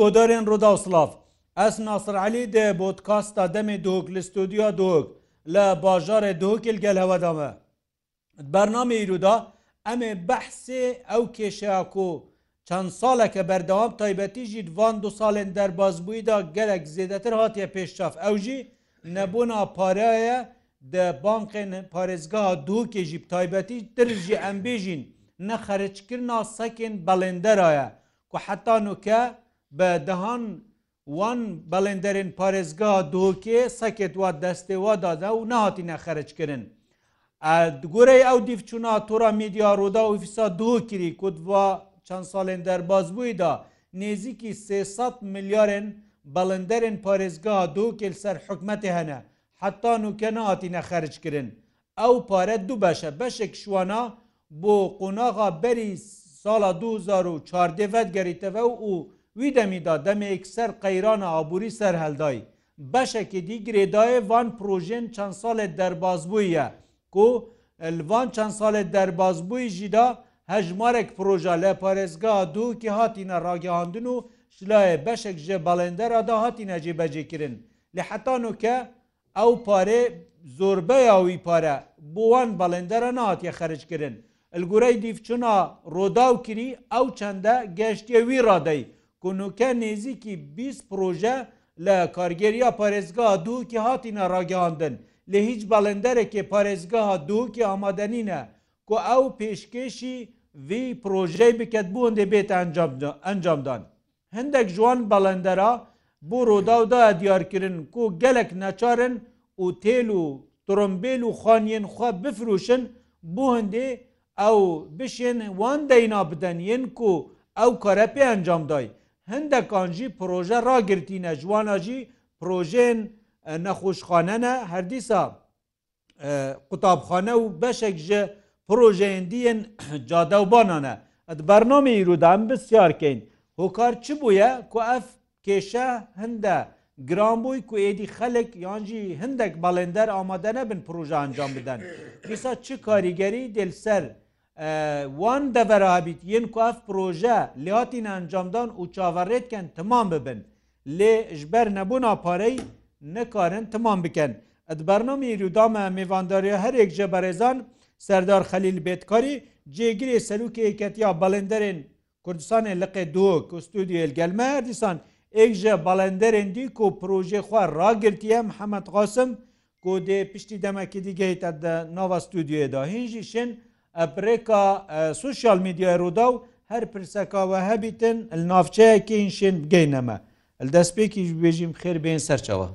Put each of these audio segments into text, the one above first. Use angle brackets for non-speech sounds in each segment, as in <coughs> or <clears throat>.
گۆدارên ڕۆداوسلاف ئەس ناسرعلی دێ بۆتکاستا demê dok li stودیا dok لە باژارê dokil gel heweda me Bername îroda em ê behsê ew kêşeya ku çend saleke berdewam taybetî jî van du salên derbazbûî da gelek zêdetir hatiye pêşçaf ew jî nebûna pareye de bankên parêzgeha dokê jî taybetî dir jî em bêjîn ne xerçkirna sekên belênderaye ku heta nuke بە دەهان وان بەڵێندەرین پارێزگا دۆکێ سەکێت وا دەستێوا دادا و نهاتینە خەرجکردن. گۆرەی ئەو دیفچونا تۆرا میدیا ڕۆدا و فیسا دۆکری کوتوا چەند ساڵێن دەرباز بوویدا نێزییکی 300 میلیارن بەڵندەرین پارێزگا دۆکل سەر حکومەتی هەنە حتا نوکە نهاتینە خەرجکردن. ئەو پارەت دوو بەشە بەشێک شوانە بۆ قۆناغا بەری ساڵا 2014 ڤەت گەریتەوە و وی دەمیدا دەمێک سەر قەیرانە ئابووری سەر هەلدای بەشێکی دی گرێدای وان پروژین چەند ساڵێت دەرباز بوویە کو وان چەند ساڵێت دەرباز بووی ژیدا هەژمارێک پرۆژە لە پارێزگا دووکی هاتیە ڕاگەهاندن و شلایە بەشێک ژە بەڵێندەرادا هاتیە جێبەجێکردن لە حتان و کە ئەو پارێ زۆربەیاوی پارە بۆوان بەڵێندەرە نهاتیە خەرجکردن. گورەی دیفچنا ڕۆدا و کری ئەو چەندە گەشتێ وی ڕادەی کۆنوکە نێزیکی 20 پرۆژە لە کارگەریا پارێزگا دووکی هاتیە ڕاگەاندن لە هیچ بەڵندەرێکی پارێزگاها دووکی ئامادەنینە کۆ ئەو پێشکێشی وی پرۆژەی بکەت بوون دەبێت ئەنجامدان. هەندێک جوان بەڵندەرە بۆ ڕۆداودا دیارکردن کۆ گەلک نەچارن و تێل و ترمبیل و خانیان خوا بفروشن بۆ هەندێ ئەو بشێن وان دەینا بدەنیەن کو ئەو کارە پێ ئەنجامدای. هەندەکانجی پرۆژە ڕاگرتینە جواناژی پرۆژێن نەخۆشخانەنە هەردیسا قوتابخانە و بەشێک ji پرۆژەیندیên cadewbanانە ئەت بەرنامە ئیرودان بسیارکەین هۆکار چ بووە کو ئەف کێشە هەندە گرانبووی کو ئێدی خەلک یانجی هەندێک بەڵێندەر ئامادە نەبن پروژە ئەنجام بدەن دیسا چ کاریگەری دلسەر وان deverabit yên ku ev proje lêhatîn encamdan û çavarêtken timan bibin. Lê ji ber nebûna parey nekarin timan bikin. Ed bernamî rûdame mêvandariya herek ji berêzan serdar xelil bêtkarî cêgirê serokê hêketiya balenderên Kurdistanê liqê do ku studiyel gelme erdîsan ek ji balenderên dî ku proje xwe ragirtiye Mehemmed Qasim ku dê piştî demekî digeyt de nava studiyê da hin jî şin, ئەپرێکا سوسیال میدیارودا و هەر پرسەکەوە هەبیتن ناافچەیەکی شێن بگەینەمە ئە دەستپێکی بێژیم خێر بێن سەرچەوە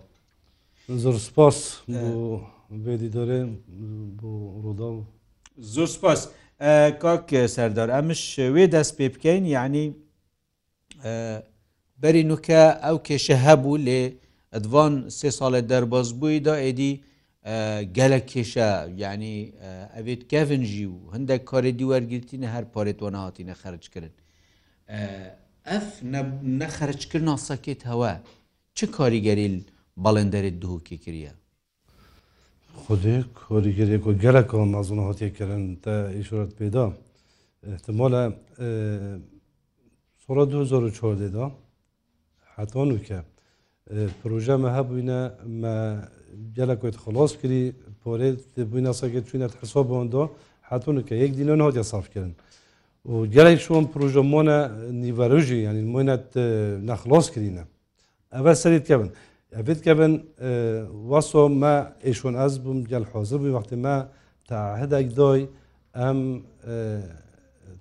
زۆر سپاس بێدیدارێ بۆ ڕۆدا زۆر سپاس کاک سەردار ئەمش وێ دەست پێ بکەین یعنی بەری نوکە ئەو کێشە هەبوو لێ ئەدوان سێ ساڵێ دەرباز بووی دا ئێدی gelek kêşe yanî evê kevin jî û hindek karê dîwergirtîne her parêtwan hatîne xerçkirin. Ev nexerçkirna sekêt hewe çi karîgerî balenderê duhokê kiriye. Xudê korîgerê ku gelek mazûn hatiye kirin te îşoret pêda. Ehtimale sora 2004 da hetan ke. پروژەمە هەبووینە گەلە کوێت خلۆس کردی پۆرێت بووینە سەگەت چوینەت حسۆ بۆندۆ هاتونکە یەک دیینە هۆدە سافکردن و گەلێک چۆن پروژە مۆنە نیڤەرژی ینی مۆنەت نەخلۆس کردینە ئەبە سەریت کە بن ئەبێت کە بن وەسۆ مە ئێشۆن ئەز بووم گەل حۆزر بووی وەختیمە تا هەدەك دۆی ئەم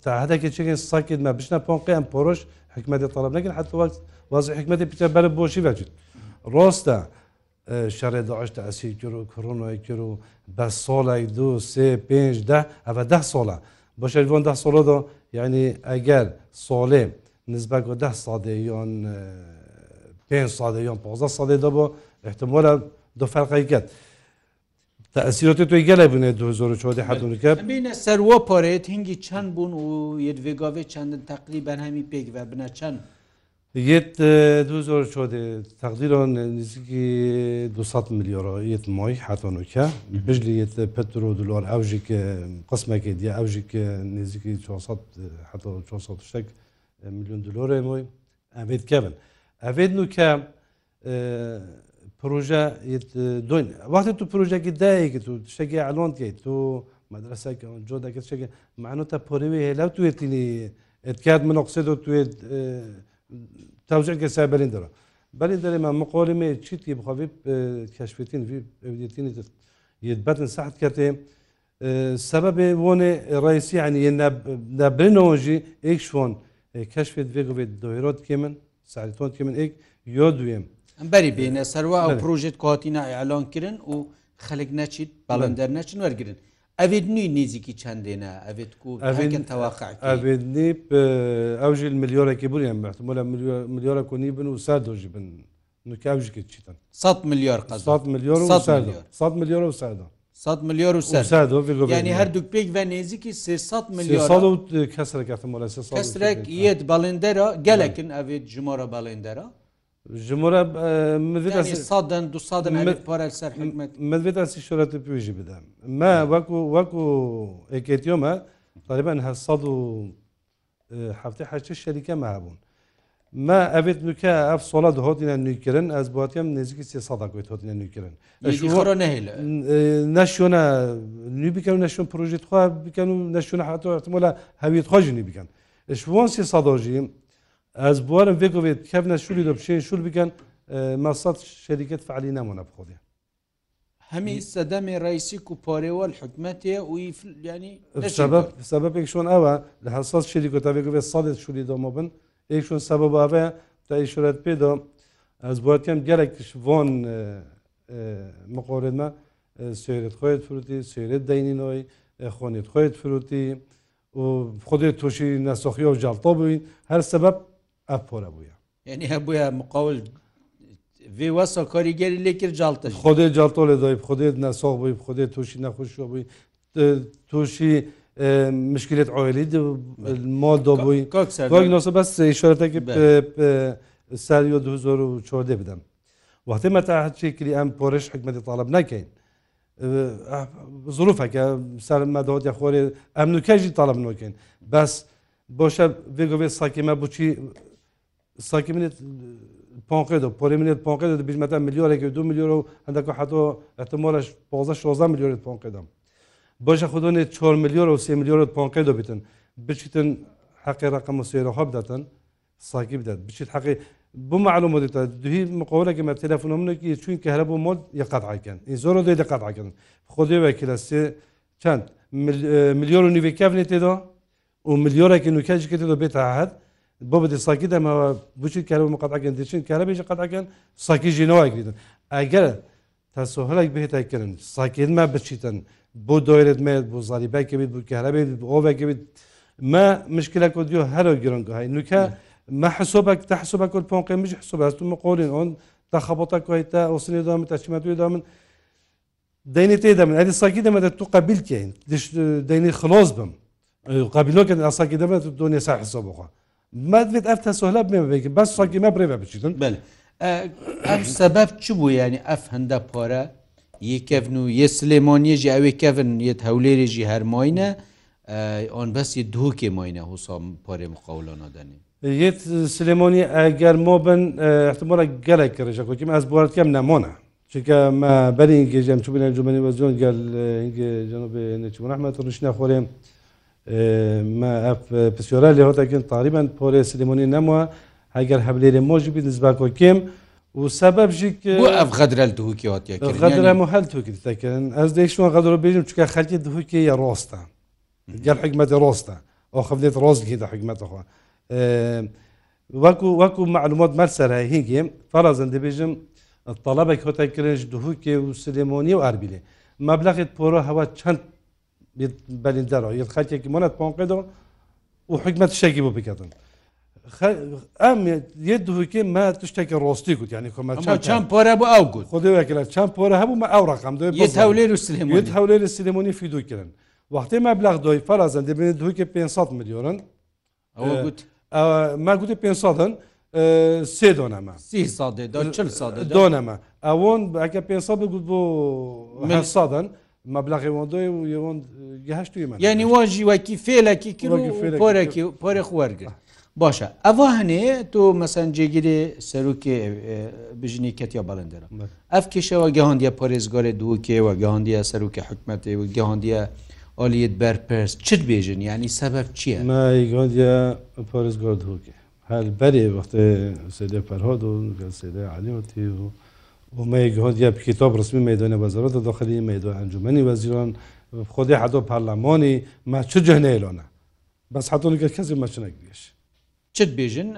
تا هەدەکە چێکی ساکردمە بشنە پۆنقی ئەم پۆڕۆش حکمەتی تەڵب نەکرد حتوەک وازی حکمەتی پیتە بەرە بۆشی بەجێت. ڕۆستە شەڕێ داعشتە ئەسی کرد و کڕونەوەی کرد و بە سۆڵی دو سێ پێدا ئەە ده سۆڵە بۆ شەریۆن ده سۆڵۆدا یعنی ئەگەر سۆڵێ نزبەت بۆ ده سادەیۆن پێ سادەیۆن 15 سادێدا بۆ احتمۆلە دو فەرقیکەت. تأثیرات توی گەلە بوونێ 2014 حدونکە بینە سەرۆ پارێت هنگی چەند بوون و یدێگاوێ چەندن تەقلی بەن هەمی پێک بە بنە چەند. یت دو زۆر چۆدێ تەقدیران نزیکی 200 میلیۆڕیت مای حتانۆکە بژلیت پتر و دلار ئەوژی قسمەکە دی ئەوژی نزیکی 400 میلیۆن دلۆرە مۆی ئەێت کەبن ئەێت نوکە پروژە دۆین وقتی تو پروژەکی دایکە تو شتێکی ئەلۆنتیت تو مدرسەکە جۆ دەکەت شتێکە معنوتە پۆرەوەی هێلا توێتینی ئەتکات منە قسێت و توێت tevcek seberîn dira. Berê derê me miqolê me çîtî bixavî keşfêtîn evdiyetînî yedbetin seht ketê sebebê vonê reysî yani ye nebrin jî ek şon keşfê vê govê doyrot kemin serton kemin ek yo duyem. Em berî bêne serwa ew projet kohatîna elan kirin û xelek neçît balender neçin wergirin. ئەێنی نزیکی چندێنە ئەێت کوتەواقع ئەێنی ئەوژیل ملیۆرەێکی بریان بەحتمە لە ملیۆرە کۆنی بن و سا دۆژی بن نوکاوژکی چیتن 100 میلیۆر 100 میلیۆر 100 میلیۆر و سادا 100 میلیۆر و ینی هەردوو پێک بە نێزیکی 300 میلیۆن کەسرێکێت بەڵێندەرە گەلەکن ئەێت ژمۆرە بەڵێندەرە Ji saden du saden parel ser hikmet. Medved sî şoreti pûjî bide. Me veku veku eketiyo me taliben he sad û hefte heçe şerike me hebûn. Me evet nüke ev sola di hotine nükirin ez batiyem nezikî sê sada ku hotine nükirin. nehêle. Neşyona nû biken neşyon projewa biken û neşyona heta ihtimala heviyet xwa jî nî biken. Eşwan sê sadajiyim ez buwarim vê govê kevne şûlî de pişeyên şûl bikin mesat şeriket fealî nemona bixodiye hemî sedemê reysî ku parêwal hikmetê û sebepek şon ew li hesas şerîkotavê govê sadê şûlî doma bin êk şon sebebave te îşret pê da ez bukem gelek tişvan مقۆێنمە سێرت خۆیت فروتی سێرت دەینینەوەی خۆنیت خۆیت فروتی و خودێت تووشی نەسۆخی و جاڵتۆ بووین هەر سبب ئەپۆرە بووە یعنی هەبووە مقاول وێ وەسە کاریگەری لێکرد جاڵتە خودێ جاڵتۆ لە دای خودێت نەساق بووی خودێ تووشی نەخۆشوە بووی تووشی مشکلت عائلی مال دابووی ناسە بەس شارەتەکی سەری و 2014 بدەم وقتی مەتەهچێکلی ئەم پۆرش حکمەتی تاالب نکەین ظروفەکە سەر مەداوەتی خۆێ ئەم نوکەژی تاالب نوکەین بەس بۆشە بێگوێ ساکیمە بچی ساکی منێت پۆقێتەوە پۆری منێت پۆقێت بژمەتە میلیۆرێکی دو میلیۆر و هەندەکە حەتۆ ئەتمۆلەش 16 میلیۆرت پۆنقێدام بۆشە خودونێ 4 میلیۆر و س میلیۆرت پۆنقێ دەبیتن بچیتن حەقی ڕقم و سێرەخوا بدەن ساکی بدات بچیت حەقی بۆ معلومات تا دوی مقولەکە مە تەلەفۆنمونێکی چوینکە هەرە بۆ مۆد یقاتعاکەن زۆر دێ دەقاتعاکەن خۆدێوەکی لە سێ چەند میلیۆر و نیوێکافنێ تێدا و میلیۆرەکی نوکەجکە تێدا بێت هەهات بۆ بەدی ساکی دەمەوە بچیت کار و مقاتەکەن دەچین کارەبێژە قەتەکەن ساکی ژینەوەگریتن ئەگەر تاسۆهلێک بهێتاکردن ساکێنمە بچیتن بۆ دۆێت مێت بۆ زاریباکە بیت بۆ کارەبێت ئۆڤێکە بیت ما مشکلە کو دیو هەرو گرنگهای نوکە ما حسوبك تحسب كل بون قيمش حسوب هستم مقولين اون تخبطك ويتا وصلني دام تشمتو دام ديني تيدا من هذه الصاكي دام تو قبلت يعني ديني خلاص بم قبلوك انا الصاكي دام الدنيا ساح حسابها مەدوێت ئەف تەسۆلە بێ بێکن بەس ساگیمە برێ بچیتن بل ئەم سەبەب چ بوو ینی ئەف هەندە پۆرە یەکەفن و یە سلێمۆنیێژی ئەوێ کەفن یەت هەولێرێژی هەرمۆینە ئۆن بەسی دووکێ مۆینە هوسام پۆرێ مقاولۆنەدەنی یەت سلێمۆنی ئەگەر مۆ بن احتمۆرە گەلێک ڕێژە کوکیم ئەس بۆردکەم نەمۆە چکە بەرینگەژم چوبێن جومنی بە زۆن گەل جەنوب نەچون ئەحمەت ڕشنە خۆرێم. پسیۆرە لێهۆتەکەن تاریبەن پۆرێ سلیمونی نەمووە هەگەر هەبلێرێ مۆژی بی نزبا کۆکێم و سبب ژیک ئەف غەدرل دووکیاتیەکەدرە هەل توکردەکەن ئەس دەیشوە غەدر بێژم چکە خەلکی دووکی ڕۆستە گەر حکمەتی ڕۆستە ئەو خەبلێت ڕۆزگی دە حکمەتەخوا وەکو وەکو معلومات مەرسەرە هینگێم فەرازن دەبێژم طلبێک هۆتەکرێژ دووکێ و سلێمونی و ئاربیلێ مەبلغێت پۆرە هەوا چەند بەلیندەرەوە یە خەتێکی منەت پۆنقێدەوە و حکمت شتێکی بۆ بکەن. ئەم یە دوکێ مە تشتێکی ڕۆستی گوت ینی کۆمە چەند پۆرە بۆ ئەو گوت خۆدەوەکرا چەند پۆرە هەبوو مە ئەو ڕقام هەولێر سلێت هەولێر سلمونی فیدوکردن وقتی مە بلاغ دۆی فەرازن دەبێت دوکە 500 میلیۆرن گوت ما گوتی 500دن سێ دۆنەمە سی دۆنەمە ئەوەن ئەگە 500 بگوت بۆ سادن مەبلغێوەندۆی و ەوەند گەهشت یعنی وە ژیوەکی فێلەکی پۆرەکی پۆرەخ وەرگە باشە ئەوە هەنێ تۆ مەسەن جێگیری سەرروکێ بژنی کەتیا بەڵندەرە ئەف کشەوە گەهندە پۆرێزگۆرە دووکێوە گەهندە سەرروکە حکومەتی و گەهندە ئۆلیت بەرپرس چت بێژن ینی سەبەب چییە؟ ماگەندە پۆرزگۆ دووکێ هەل بەرێ وەختێ سێدە پەرهۆ و سێدە علیوەتی و ومەیەک هۆدیە پیتۆ ڕسمی مەدونە بەزارەتە داخلی مەدو ئەنجومی وەزیران خۆدی حدۆ پارلەمۆنی ما چ جەهنەیلۆنە بەس حتونکە کەسی مەچنە گرێش چت بێژن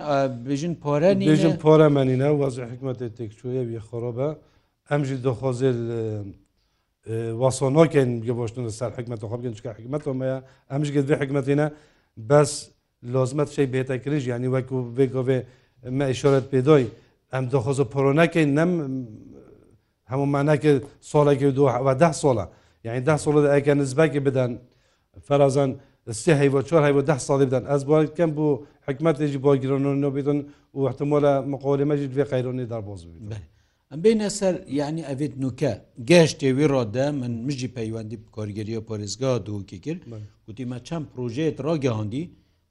بێژن پۆرە بێژن پۆرە منینە وەزی حکمەتی تێکچوویە وی خۆڕۆبە ئەمژی دۆخۆزیل واسۆنۆکەن گەبشتن سەر حکمەت خۆبگەن چکە حکمەتەمەیە ئەمش گەدێ حکمەتینە بەس لۆزمەت شەی بێتە کریژ ینی وەکو بێکۆێ مە ئیشارەت پێدۆی ئەم دۆخۆزە پۆرۆ نەکەین نەم هەمومانەکە سۆڵێکی دووە ده سۆڵە یعنی ده سۆڵە ئەگە نزباکی بدەن فەرازان سێ هەیوە چۆر هەیوە ده ساڵی بدەن ئەس بۆ کەم بوو حکمتێکی بۆ گرنەوەبیتن و وەحتمۆ لە مقۆلێمەجی دوێ قەیرۆنی دەربۆز ئەم بینە سەر یعنی ئەێت نوکە گەشتێوی ڕۆدە من مژی پەیوەندی کۆرگریە پۆریزگا دووکی کرد گوتیمە چەند پروۆژێت ڕۆگەهندی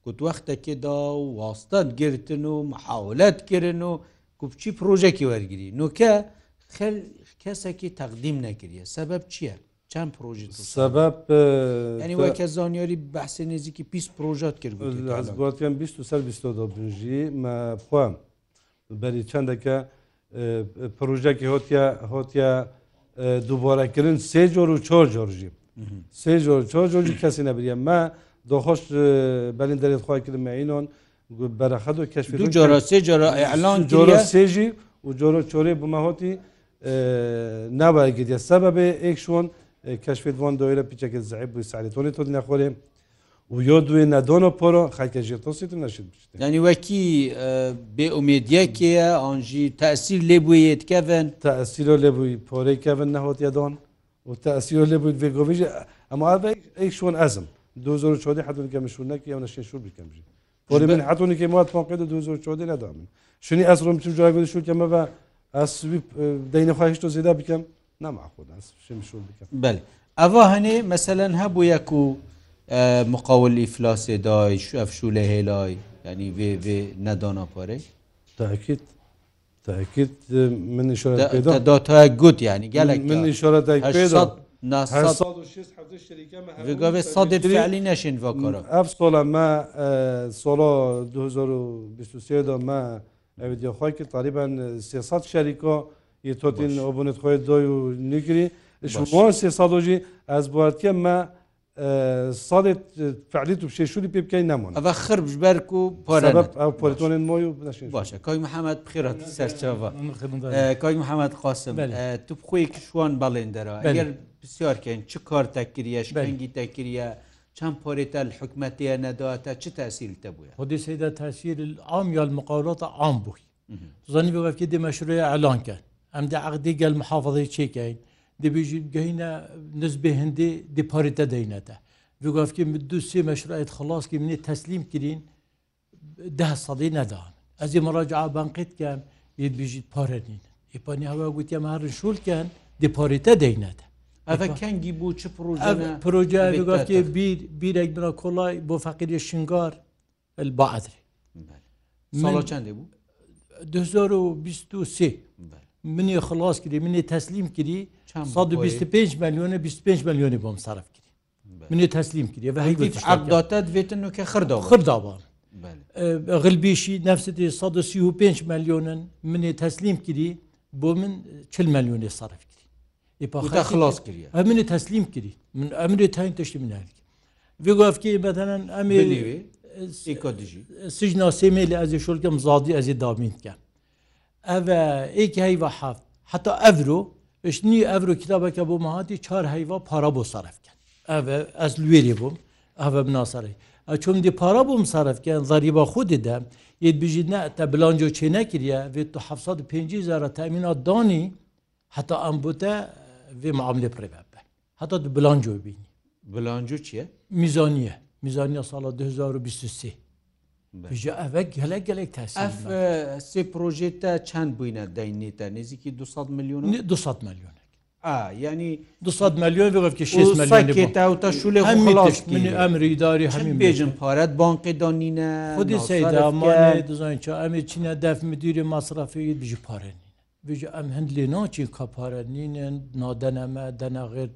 گوتوەختەکێدا و واستەت گرتن و مححاولەت کردن و کوچی پرۆژێکی وەرگری نوکە خل کەسێکی تەقدیم نەکردە سبب چییە؟ چەند پروۆژ سبب ینی وای کە زانیاری بەحسێ نێزیکی پیس پرۆژات کرد 20 بەری چەندەکە پروژێکی هۆتیا هۆتیا دووبارەکردن سێ جۆر و چۆر جۆرژی سێ جۆر چۆر جۆرجی کەسی نەبریە مە دۆخۆش بەلین دەرێت خخوای کردمەینۆن بەرەخەد و کەش جۆرە سێ جۆرە ئەلان جۆرە سێژی و جۆرە چۆرێ بمەهۆتی نابگیریە سەبە بێ ئێک شۆن کەشفێت وان دۆێرە پیچەکە زعب بووی سالیتۆنی تۆ نەخۆرێ و یۆ دوێ نەدۆنە پۆرۆ خەکە ژێتۆسیت نەشید ینی وەکی بێ ئومێدیەکەیە ئەنجی تاسییر لێ بوویت کەڤن تا ئەسیرۆ لێ بووی پۆرەی کەڤن نەهۆتیە دۆن و تا ئەسیۆ لێ بوویت بێگۆڤژ ئەمە ئەیک شۆن ئەزم دو زۆر چۆدی حەدونکە مشونەکی ئەو نەشێ شوور بکەمژی بۆری من حتونێکی موات پاقیدا دو زۆر چۆدی نەدامن شنی ئەسرم چ جاگوی شوکەمە بە ئەسوی دەینەخواهشت و زیدا بکەم ناماخودشم بکەم بل ئەوە هەنێ مەسەەن هەبوو یەک و مقاولی فلاسێ دای ئەفشولە هێلای ینی وێ نەدانا پارەی تاکیت تاکیت من دا گوت ینی گەلک من شارەت گوێ سادێت علی نەشین بەکەرە ئەف سۆڵە مە سۆڵۆ 2023دا مە ئەویدیۆخوایکی تقریبان 300 شەریکۆ یە تۆتین ئۆبوونت خۆی دۆی و نگری شوان سێساۆژی ئەس بوارتە مە ساڵێت فعلیت و شێشوری پێ بکەین نەمون ئەە خر بژبەرک و پۆرتۆنین مۆی و باشە کۆی محەممەد بخیرەت سەرچەوە کۆی محەممەد خواستم تو بخۆی شوان بەڵێن دەرەوە پرسیارکەین چ کار تەکریە شبەنگی تەکریە چەند پۆێتە حکومەتەیە نەداتە چ تاسیلتە بووە خودی سیدا تاسیر عام یا مقاولاتە عام بووی زانی بەفکی دمەشروعە ئەلانکە ئەم دا عقدی گەل محافظی چێکین دەبیژی گەینە نزبێ هەندی دیپارێتە دەینەتە گفتکی دو سێ مەشروعەت خلاصکی منێ تەسلیم کردین ده سەدی نەدام ئەزی مراجع بانقیت کەم یبیژیت پارەنین ئیپانی هەوا گوتیە هەر شولکەن دیپارێتە دەینەتە ئەە کەنگی بوو چ پرۆژگاتێ بیر بیرێک بنە کۆڵای بۆ فەقیری شنگار باعدرێ چندێ بوو؟ 2023 منی خلاص کردی منی تەسلیم کردی 125 میلیۆنە 25 میلیۆنی بۆم سەرف کردی منی تەسلیم کردی عداتە دوێتن وکە خردا خرداوان غلبیشی نفستی 135 میلیۆنن منی تەسلیم کردی بۆ من 40 میلیۆنی سەرف تا خلاص کردی ئەمنێ تەسلیم کردی من ئەمرێ تاین تشتی منالک بگوافکی بەدەن ئەمێ سیکۆدژی سژناسێمێ لە ئەزی شولکەم زادی ئەزی دامینکە ئەە ئێکی هەیوە حافت حتا ئەڤرۆ بشنی ئەڤرۆ کتابەکە بۆ ماهاتی چار هەیوا پارا بۆ سەرفکەن ئەە ئەس لێری بووم ئەە بناسەری ئەچۆم دی پارا بۆم سەرفکەن زریبا خودی دەم یت بژی نە تە بلانجۆ چێ نەکریە بێت تو 500 500 زارە تەمینات دانی حتا ئەم بۆتە vê maamlê pirêve be heta di bilanco bînî bilanco çiye mîzaniye mîzaniya sala 2023 ji evek gelek gelek te sê proje te çend bûyne deynê te nêzîkî 200 milyon 200 milyon yani 200 milyon ve vefke 6 milyon ta şule min emri idari hemin bêjin paret bankê danîne Xdî seyda dizan ça emê Çîne def müdîrê masrafê jî parenî بژ ئەم هەند لێ ناچی کەپارە نینێن نادەنەمە دەناغێر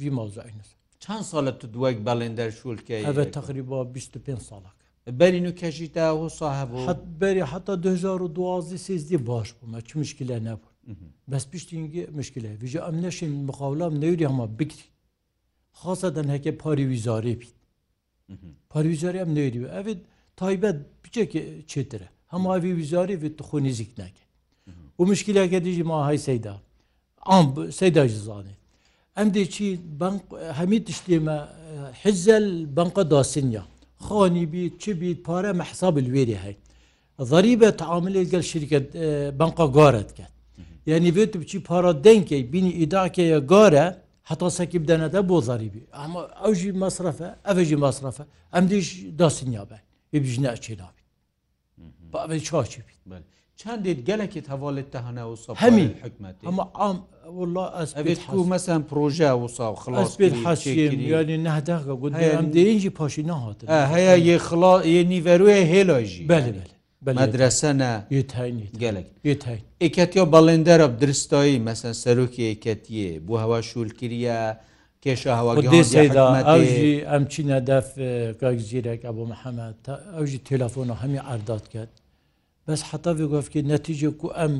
وی ماوزینس. چەند ساڵت تو دوایك بەڵێن دەرشولکە ئەە تقریبا 25 ساڵەکە. بەرین و کەژی تا وسا هەبوو بەری حتا 2012 سێزدی باش بوومە چ مشکلە نەبوون بەس پشتینگی مشکلە ویژە ئەم نەشین مخاولام نەوری هەمە بکری خاصە دەنهەکە پاری ویزارێ بیت پاریزاری ئەم نێری ئەێت تایبەت بچێکی چێترە هەماوی ویزاری ێت خۆ نزیک ناکە bu müşkileke dijî ma hay seyda Am seyda ji zanê Em de çî hemî tiştê me hizel banka dasin ya Xanî bî çi bî pare me hesabil wêrê hey Zarîbe teamilê gel şirket banka garet ket Yani vê tu biçî para denkê binî îdakeye gare heta sekî denede bo zarîbî Ama ew jî masrafe ev jî masrafe em dî dasin ya be Ê bijine çênabî بە چاچی بیت چندێت گەلێکت هەواڵێت تەهنا و هەمی حکمت ئەمە ئام والله مەسم پرۆژە وسا و خلاص حسیانی نهداگە گوت ئەم دێنجی پاشی نهات هەیە یە خلا یە نیڤروێ هێلاژی بەێ بەێ مەدرسەە گەلک ئکەتیا بەڵێندەرە درستایی مەسەن سەرۆکی ئکەتیە بۆ هەوا شولکرە کێشە هەواژی ئەم چی نەدەف کاک زیرێک ئەبوو محەممەد تا ئەوژی تەلەفۆنە هەمی ئارداد کرد بەس حتاوی گفتکی نەتیجە و ئەم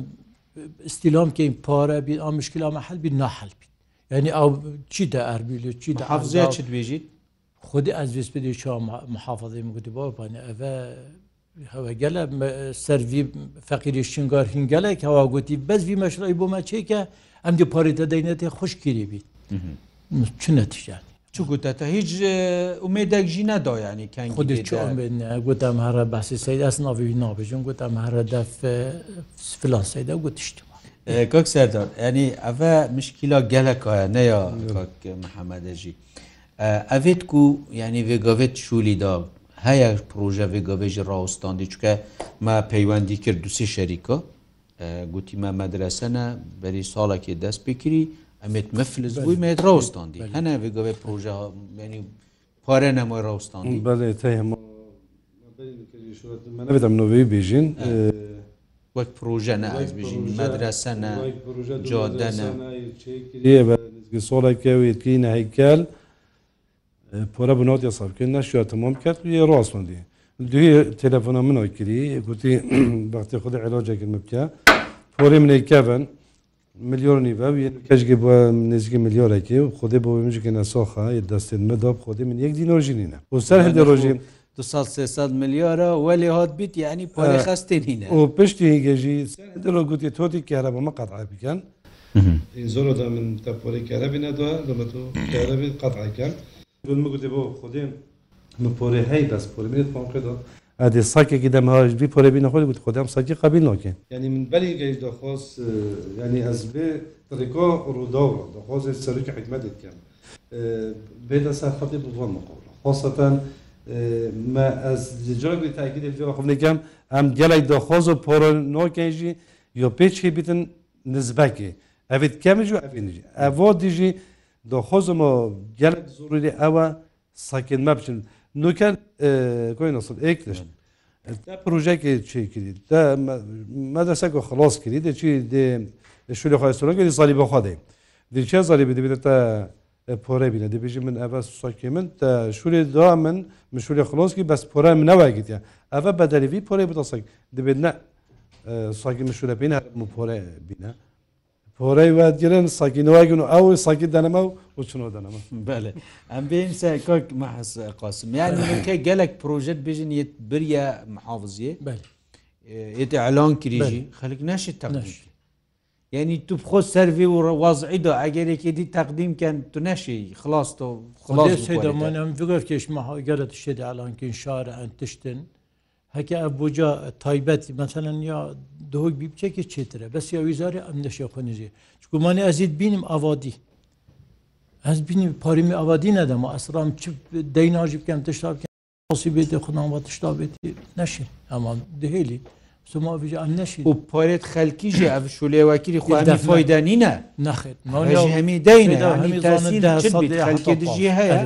استیلام کەین پارە بین ئەم مشکل ئەمە حەلبی ناحلبی یعنی ئەو چی دە ئەربیل چی حافزیە چ دوێژیت خودی ئەزویست بدی چا محافظی مگوتی باپانە ئەە هەوەگەلە سەروی فەقیری شنگار هینگەلێک هەوا گوتی بەزوی مەشرای بۆمە چێکە ئەم دی پارێتە دەینێتی خوشکیری بیت. چ نەتیژان چگوتە هیچ ێدەك ژی نادایانی خودی گوتم هەرە باسی سەیداس ناوی نابژون گوتم هەرەدا فلان سەیدا گوتیشتم کۆک سەردار ئەنی ئەە مشکیلا گەلەکە نەیە محەممەدەژی ئەێت و یعنی وێگاوێت شولیدا هەیە پرۆژە وێگاوێژی ڕاوستاندی چکە ما پەیوەندی کرد دوسی شەریکە گوتیمە مەدرسەنە بەری ساڵێکی دەست بکری ئەمێت مەفلز بووی مێت ڕۆستاندی هەنا بگەوێ پرۆژە ینی پارە نەمە ڕۆستان بەڵێت هەموو منۆی بێژین وەک پرۆژە نەژین مەدرسە نە جادەە سۆڵێکەوێتکی نهیکەل پۆرە بنات یا سابکە نەشوە تمام کرد یە ڕاستمەندی دوێ تەلەفۆنە منەوە کردی گوتی بەختی <clears throat> خودی علاجێکن بکە پۆری منێکەن میلیۆنی بە کەشگە بە نزگی میلیۆرەێ و خودێ بۆ مژکە نەسۆخە دەستێن مەدا خودێ من یەک دیۆژینە بۆ سەر هەدە ڕۆژین 300 میلیۆرە وەلی هات بیت یعنی پۆلی خستێنینە و پشتی گەژی دەۆ گوتی تۆتی کارە بەمە قەتعا بکەن زۆر دا من تا پۆلی کارەبی نەدا لەمە تۆ کارەبی قەتعاکەم بمە گوتی بۆ خودێن پۆری هەی دەست پۆلی میێت پامقدا ئەدی ساکێکی دەماژ بی پۆرەبی نەخۆی گوت خۆدام ساکی قبیلۆکە ینی من بەلی گەیش دەخۆز ینی ئەزبێ تریکۆ ڕوودەوە دەخۆزی سەرکی حکمەتێککەم بێدە ساخەتی بڵ مەقۆڵ خۆسەەن ما ئەس جۆگری تاگیری خونێکم ئەم گەلێک دەخۆز و پۆرە نۆکەژی یۆ پێچی بتن نزبەکی ئەێت کەمیژ و ئەڤۆ دیژی دۆخۆزم و گەلک زۆری ئەوە ساکن مە بچن. نوکەن کۆی نسل ئێکتشن پروژێکی چی کردید مەدرسەک و خلاص کردید چی شولی خۆی سرۆگەی زاری بەخوا دەی دیچە زاری بدەبێتە پۆرە بینە دەبێژی من ئەە سوکی من شوری دا من مشوری خلۆسکی بەس پۆرە منەوەگیتە ئەە بەدەریوی پۆری بتەسەک دەبێت نە ساکی مشورە بینە پۆرە بینە پۆرەی وەگرن ساکینەوەگون و ئەو ساکی دەنەمە و وچنۆ دەنەمە بەێ ئەم بین کۆک مەحس قاسمیانکە gelek پروۆژت بژین بریە محافزیە ئێتە ئەلان کریژی خەلک نشی تەش یعنی تو بخۆ سەروی و ڕوازعیدا ئەگەرێکی دی تەقدیمکەن تو نەشی خلاص تۆ خلاص دەمانم فگەر کێشمەها گەلت شێدا ئەلانکەین شارە ئەن تشتن. heke ev boca taybet mesela ya doğuk bir çeke çetire bes ya vizarı em de şey konuje çünkü mani ezid binim avadi ez binim parimi avadi ne de ma asram çip deyin acip kem teşrab kem nasibeti kunan ve teşrabeti neşir ama deheli سما في ام نشید و پارت خلکی جه اف شوله وکیلی خو همی فایده نینه نخیر همی دینه همی تحصیل چه بید خلکی دجیه هیا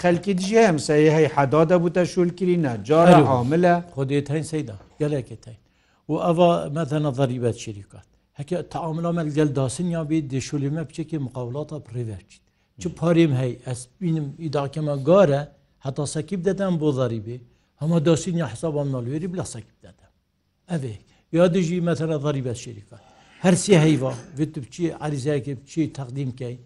خەلکی دژێ ئەم سەی هەی حەدادە بووتە شولکرینە جارە حاملە خودێت هەین سەیدا گەلێکت هەین و ئەوە مەتەنە ضریبەت شریکات هەکە تاعاملامە گەل داسنیا بێت دێشولمە بچێکی مقاولاتە پرێڤچیت چ پارێم هەی ئەس بینم ئیداکەمە گارە هەتا سەکیب دەدەم بۆ ضریبێ هەمە داسینیا حسابام نالوێری بلا سەکیب دەدەم ئەێ یا دژی مەتەنە ضریبەت شریکات هەرسی هەیوا بتو بچی عریزایکی بچی تەقدیم کەی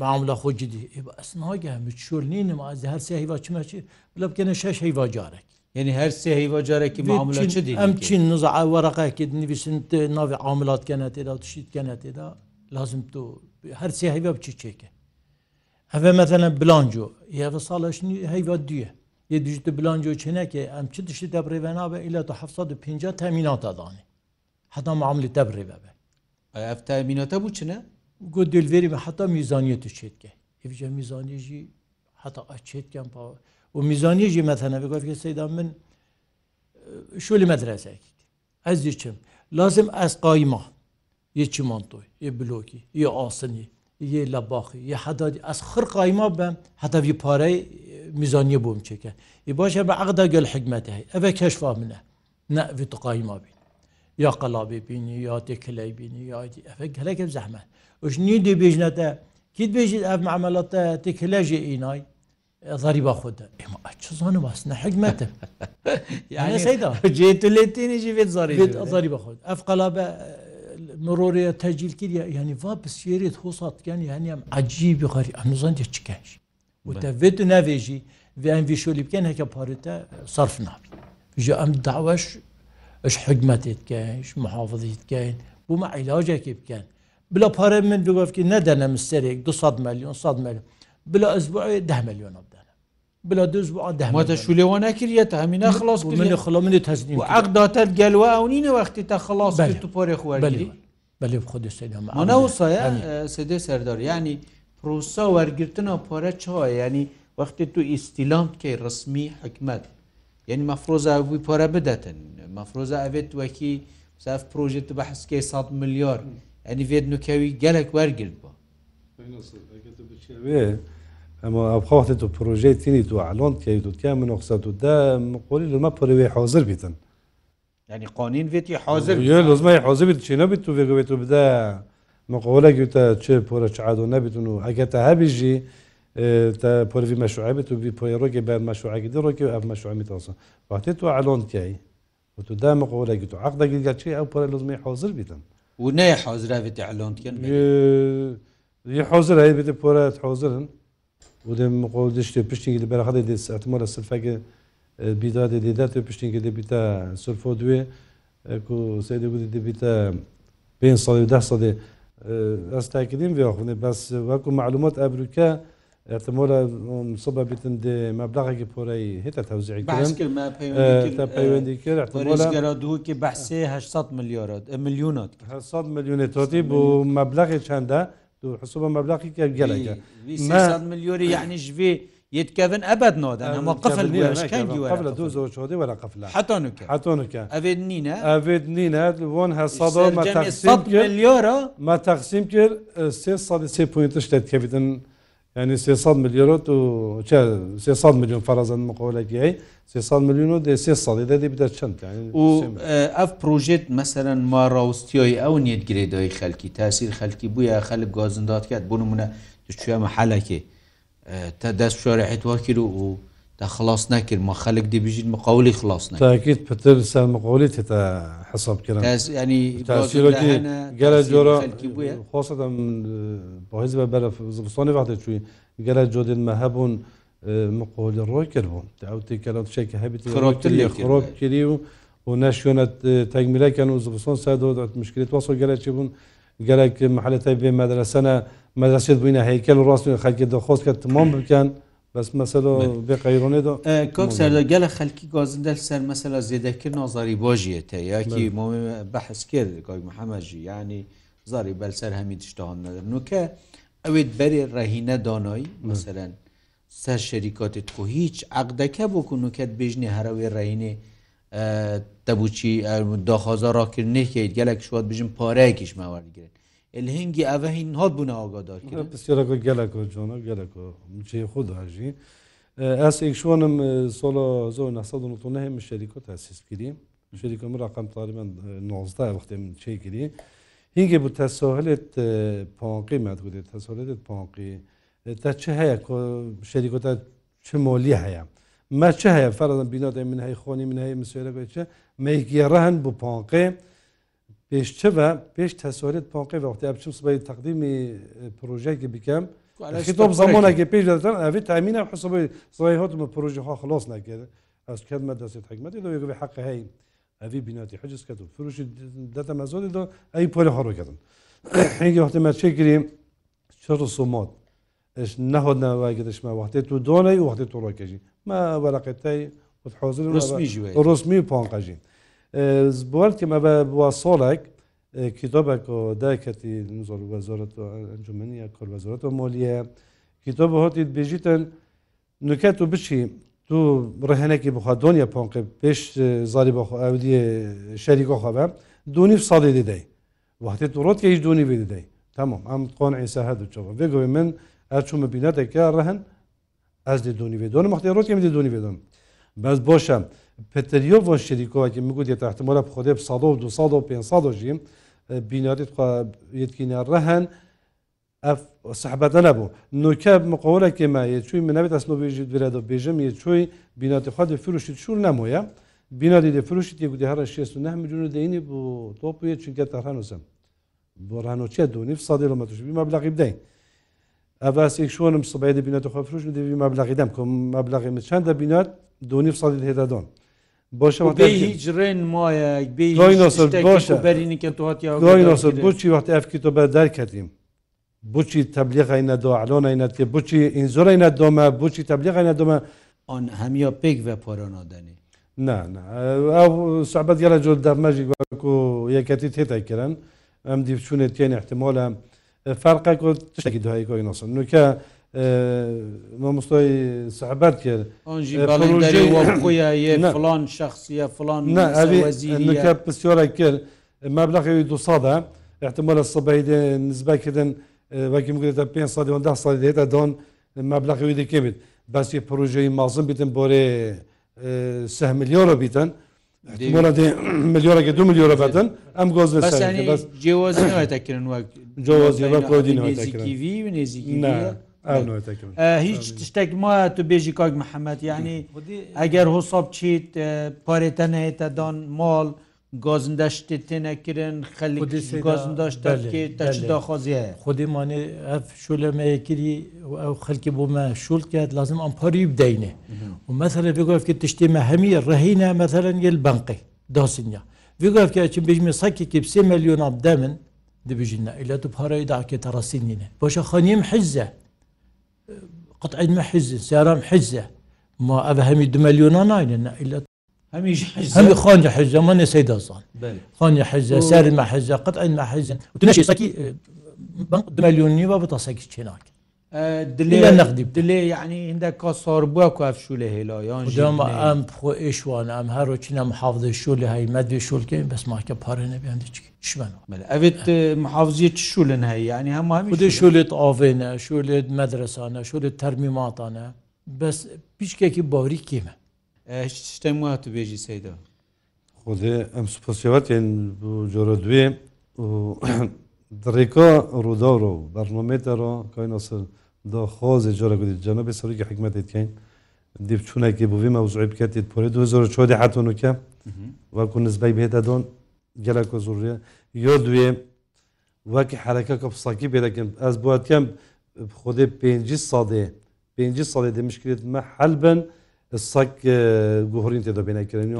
معامله خۆ جدی ئەس ناگەمە چور نینم ئاز هەر سێ هیوا چمەچی لە بکەنە شش هیوا جارێک یعنی هەر سێ هیوا جارێکی معامله چدی ئەم چین نزع وەرەقەیەکی نوویسنت ناوی عاملات کەنە تێدا تشید کەنە تێدا لازم تۆ هەر سێ هیوا بچی چێکە هەە مەتەنە بلانجۆ یاە ساڵش هیوا دوە یە دیژتە بلانجۆ چنەکە ئەم چ دشتی دەبڕێبەنا بە ئیلا تا 1950 تەمیناتە دانێ حتا معاملی تەبڕێ بەبێ ئەفتەمیناتە بوو چنە؟ got dilverî ve heta mîzaniye tu çêtke. Hevce mîzaniye jî heta açêtken pa û mîzaniye jî metene got ki seydan min şûlî medresekî. Ez için lazim ez qayma yê çimantoy, yê bilokî, yê asinî, yê lebaxî, yê hedadî ez xir qayma be heta vî parey mîzaniye bom çeke. Î baş be eqda gel hikmetê hey. Ev keşfa min e. Ne vî tu qayma bin. یا قەلابێ بینی یا تێکلەی بینی یادی ئەف گەلەکە زەحمە وشنی دی بێژنەتە کیت بێژیت ئەف عملەتە تێکلەژێ ئینای ضریبا خودە ئێمە ئەچزانە واستە حکمەتە <laughs> جێتلێتێنێژی بێت زاری بەخۆت ئەف قەلابە مرۆریە تەجیل کردیا ینی وا بسیێریت خۆساتکەن یانیم عجیبی غەری ئەمزانندی چکەش وتە بێت و ناوێژی ویان ویشۆلی بکەن هەکە پارێتە صرف نابی ژە ئەم داوەش ئەش حکمت تکەش محافظیتکەین بوومە عیلاجێکی بکەن بلا پارە من دوگفکی نەدەنە مستێک 200 میلیۆن 100 میلیۆن بلا ئەزبوع 10 میلیۆن بدەنە بلا دوزبوع متە شولێوە نەکردە هەمینە خلاص من خڵ منی تەزنیم عقداتت گەلوە ئەو نینە وەختی تا خلاص تو پۆری خوێ بەێ خودی سەدەمانە وسایە سێدە سەردار ینی پرۆسا وەرگرتنە پۆرە چاە ینی وەختی تو ئیسیلام بکەی ڕسمی حکمت یعنی مەفرۆزە گوی پۆرە بدەن مەفرۆزە ئەوێت وەکی مساف پرۆژێت بە حسکەی 100 ملیۆر ئەنیێت نوکەوی گەلک وەرگرت بۆ ئەمە ئەوخوااتێت و پرۆژەی تینی تو ئالۆنتکەوی دوتیا من 1970 مقۆلی لەمە پەروێ حۆزر بیتن ینی قانین وێتی حاضر لزمای حاضر چی نبیت تو بگوێت و بدە مقۆلە گوتە چێ پۆرە چعادۆ نەبیتون و ئەگەتە هەبیژی تا پۆوی مەشوعبێت و پۆیڕۆکی بە مەشوعگی ڕۆکی و ئەف مەشوعمی تاسە واتێت تو ئالۆنتیایی و تو دامە قۆرەگی تو عقدەگیگە چی ئەو پۆرە لزمی حوزر بیتن و نەیە حوزراێتی ئالۆنتکن حوزر بێتە پۆرە حوزرن و قۆ دشتێ پشتێکی لە بەرخەدە دێت ئەتمە لە سلفەکە بیدادێ دێدات و پشتێکی دەبیتە سلفۆ دوێ سێدە گوتی دەبیتە پێ ساڵی ده سەدێ ئەستاکردین بێخونێ بەس وەکو معلومات ئەبروکە ئەتمۆرە سبە بتن دێ مەبلغێکی پۆرەی هێتە تەوزیعی پەیوەندی کردگەرە دووکی بەحسێه میلیۆرت میلیونات 100 میلیونی تۆتی بۆ مەبلغی چنددە حسوبە مەبلغی گەلەکە میلیۆری یعنیژێ يتكفن ابد نودا اما قفل ويش كان جوا قفل دوز وشودي ولا قفله حتى نك حتى نك افيد نينا افيد نينا وون هالصدر ما تقسيم مليار ما تقسيم كير 3 صد 3 بوينت شتت كيفدن ینی 300 میلیۆت و 300 میلیۆن فەرەزەن مقۆلەکی 300 میلیون و دێ سێ ساڵی دەدی بدە چەند و ئەف پروۆژێت مەسەرەن ما ڕاوستیۆی ئەو نێتگرێدای خەلکی تاسیر خەلکی بووە خەلک گازندات کرد بوونمونە کوێمە حالەکێ تا دەست شوێرە هیتوار کرد و دا خلاص نەکرد ما خەلک دەبیژیت مقاولی خلاص تاکیت پتر سا مقاولی تا حساب کرد ینی گەرە جۆرە خۆستم بەهز بە بەرە زستانی وقتی چوی گەرە جۆدن مە هەبوون مقۆلی ڕۆی کردبوون ئەوتی کەلم شێکە هەبیت خۆب کردی و و نەشوێنەت تەگمیلەکەن و زستان سادات مشکلت واسۆ گەرە چی بوون گەلێک محلەتە بێ مەدرسەنە مەدەسێت بووینە هیکل ڕاستوی خەکی دەخۆست کە تمام بکەن. بەس مەسەلۆ بێقەیڕۆنێدا کۆک سەردەگەلە خەلکی گازندە سەر مەسەلا زێدەکرد نازاری بۆژیێتە یاکی مۆمی بەحسکرد گۆی محەمەژی ینی زاری بەلسەر هەمی تشتان نەدەن نوکە ئەوێت بەرێ ڕەهینە دانایی مەسەرەن سەر شەریکاتت خۆ هیچ عقدەکە بۆ کوونکەت بێژنی هەرەوەی ڕینێ دەبوچی داخوازە ڕاکردنێکیت گەلک شوات بژم پارەیەکیش ماوەگرێت لهنگی ئەە هین هاات بوون ئاگادار پسیرەکە گەلەکە جۆە گەلەکە چێ خۆداژی ئەس ئێکشوانم سۆڵە زۆر 1990 من شەریکۆ تاسیس کردیم شەریکە من ڕقام تاریبان 19 وقتی من چی کردی هینگێ بوو تەساهلێت پاقی مەدگوێت تەساالێت پاقی تا چه هەیە شەریکۆتا چ مۆلی هەیە مە چه هەیە فەرەن بینات من هەی خۆنی من هەیە مسیێرەکە چە مەیکیێڕەهن بوو پاقێ پێشچە بە پێش تەسۆرێت پاقی وقتی بچم سبی تقدیمی پروژێکی بکەم تۆ زمانێکی پێش دەن ئەێ تامینە حسبی سڵی هاتممە پروژیها خلاص نکرد ئەس کردمە دەستێت حکمەتی دو حق هەی ئەوی بیناتی حجز کرد <coughs> و فروشی دەتە مەزۆری دو ئەی پۆلی هەڕۆکردن هەنگی وقتی مەچێگیری چڕ سومات نەهۆت ناواگەشمە وقتی تو دۆنەی وقتی تو ڕۆکەژی ما وەرەقەتەی حۆزر ڕستمی پانقەژین. بوارتیم ئەە بووە سۆڵێک کتۆبێک و دایکەتی زۆر وەزۆرەت و ئەنجومنیە کۆلوەزۆرەت و مۆلیە کتۆب هاتیت بێژیتن نوکەت و بچی تو ڕێهێنێکی بخوا دنیا پۆنقی پێش زاری بەخ ئەودیە شەریکۆ خەبە دونیف ساڵی دیدەی وقتی تو ڕۆت هیچ دونی دیدەی تەمام ئەم قۆن ئیسا هەدوچەوە بێگوی من ئەچوومە بینەتێکە ڕەهن ئەس دی دونی دۆن مەختی ڕۆتی دی دونی دۆن بەس بۆشە. پتریۆ بۆ شریکۆکی مگو دێت احتمالە خودێ 500 ژیم بیناریت یەتکینە ڕەهن سەحبەتە نەبوو نوکە مقولەکی مایە چوی منەوێت ئەسنۆبێژی درێتەوە بێژم یە چۆی بیناتی خوا فروشی شور نەمویە بینادی لە فروشی گوتی هەر 69 میلیون دینی بۆ تۆپە چونکە تەخانوسم بۆ ڕانۆچە دونی سادی لەمەتوش مەبلغی بدەین ئەڤاسی شوۆنم سبەی دەبینێت خۆ فروش دەبی مەبلغی دەم کۆم مەبلغی من چەندە بینات دونی سادی هێدادۆن بۆچی وقت ئەفکی تۆ بەدار کردیم بچی تەبلیغی نەدۆ ئالۆنای نەتێ بچی ئینزۆرەی نەدۆمە بچی تەبلیغی نەدۆمە ئۆن هەمیە پێک بە پۆرۆنادەنی سابەت گەلە جۆ دەمەژی وەکو یەکەتی تێتایکردن ئەم دیچونێت تێن احتمۆلە فەرقە تشتێکی دوایی کۆی نوسن نوکە مامۆستای سەحبات کرد فلان شخصە فلان پسیۆرە کرد مابلغی دو سادا احتمال سبەی نزبکردن وەکی مگرێتە 5 ساڵی 10 ساڵی دێتە دان مەبلغی دەکەبێت باسی پروۆژەی مازم بتن بۆێ سه میلیۆرە بیتن میلیۆرەکە دو میلیۆرە بەتن ئەم گۆز جێوەزیەکردن وەک جۆوەزیەکردن نێزیکی هیچ تشتێک مایە تو بێژی کاک محەممەد ینی ئەگەر حساب چیت پارێتە نهێتە دان ماڵ گازندەشتی تێنەکردن خەلی گازنداشتداخوازیە خودیمانێ ئەف شولەمەیەکردی ئەو خەلکی بۆمە شول کرد لازم ئەم پاری بدەینێ و مەسەرە بگوفکە تشتێمە هەمی ڕهینە مەسەرەن گەل بنقی داسینیا بگوفکە چیم بژمە سەکێکی سێ ملیۆنا بدە من دبژینە ئیلە تو پارەی داکێتە ڕاستینینە باشە خانیم حزە قطعمە حز سیارام حزە ما ئەە هەمی دمەلیۆنا ناینە ئیلەت هەمی خۆنجە حزەمانە سەیدازان خۆنجە حزە سارمە حزە قەت ئەمە حزن تونەشێسەکی دمەلیۆنی بە بە تاسەکی چێناکە دلێ نەقدی دلێ یعنی هندە کا ساربووە کوفشو لە هێلایان ئەم خۆ ئێشوانە ئەم هەرۆچینە محافزە شو لە هەیمەدێ شولکەین بەسماکە پارە نەبیان شمەوە ئەێت محافزیت شولن هەیە ینی هەمادە شولێت ئاڤێنە شولێت مەدرسانە شولێت تەرمیماتانە بەس پیشکێکی باوری کێمە شتم وات بێژی سەیدا خۆ ئەم سپسیەتێن جۆرە دوێ دریکا رودا رو برنامه را که این اصل دا خواز اجاره کدید جناب سری که حکمت دید کن دیب چونه که بوی موضوعی بکتید پوری 2014 حتی نو که و کن نسبه به دادان گلک و زوریه یا دوی وکی حرکه که بساکی بیده کن از باید کم خود پینجی ساده پینجی ساده ده مشکلیت محل بن سەک گوهرین تێدا بینەکردنی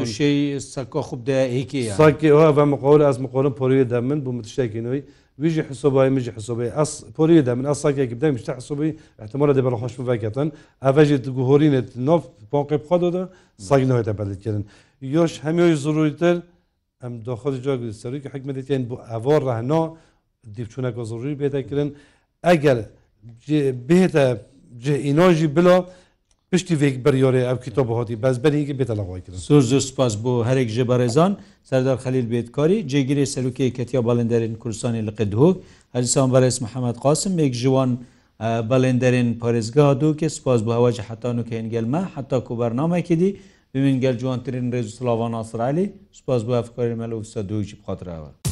سەکە خوبدەیەکیەوە بە مقۆل ئەس مقۆلم پۆریدا من بۆ متشتێکینەوەی ویژی حسوبای مژی حسوبی ئەس پۆریدا من ئەس ساکێک بدەم شتا حسوبی احتمالە دەبە خۆش بڤکەن ئەڤژێت گوهرینێت نف پۆقی بخۆدەدا ساگنەوەتە بەدەکردن یۆش هەمیۆی زورویتر ئەم دۆخۆی جا سەرکی حکمەتێن بۆ ئەڤۆ ڕەهنا دیبچوونەکە زۆری بێتەکردن ئەگەر بێتە جئینۆژی بلۆ پشتی وێک بەریۆرە ئەوکی تۆ بەهۆتی بەس بەرێکی بێتە لەڕۆیکردن سۆر زۆر سپاس بۆ هەرێک ژێ بەڕێزان سەردار خەلیل بێتکاری جێگیری سەرکەی کەتیا باڵندەرین کوردستانی لە قدهۆک هەلیسان بەرەس محەممەد قاسم ێک جوان بەڵێندەرین پارێزگا دوو کە سپاس بۆ هەواج حتان و کەنگەلمە حتا کوبەرنامەکی دی ببین گەل جوانترین ڕێز سلاوان ئاسرائیلی سپاس بۆ ئەفکاری مەلوستا دووکی بخاتراوە.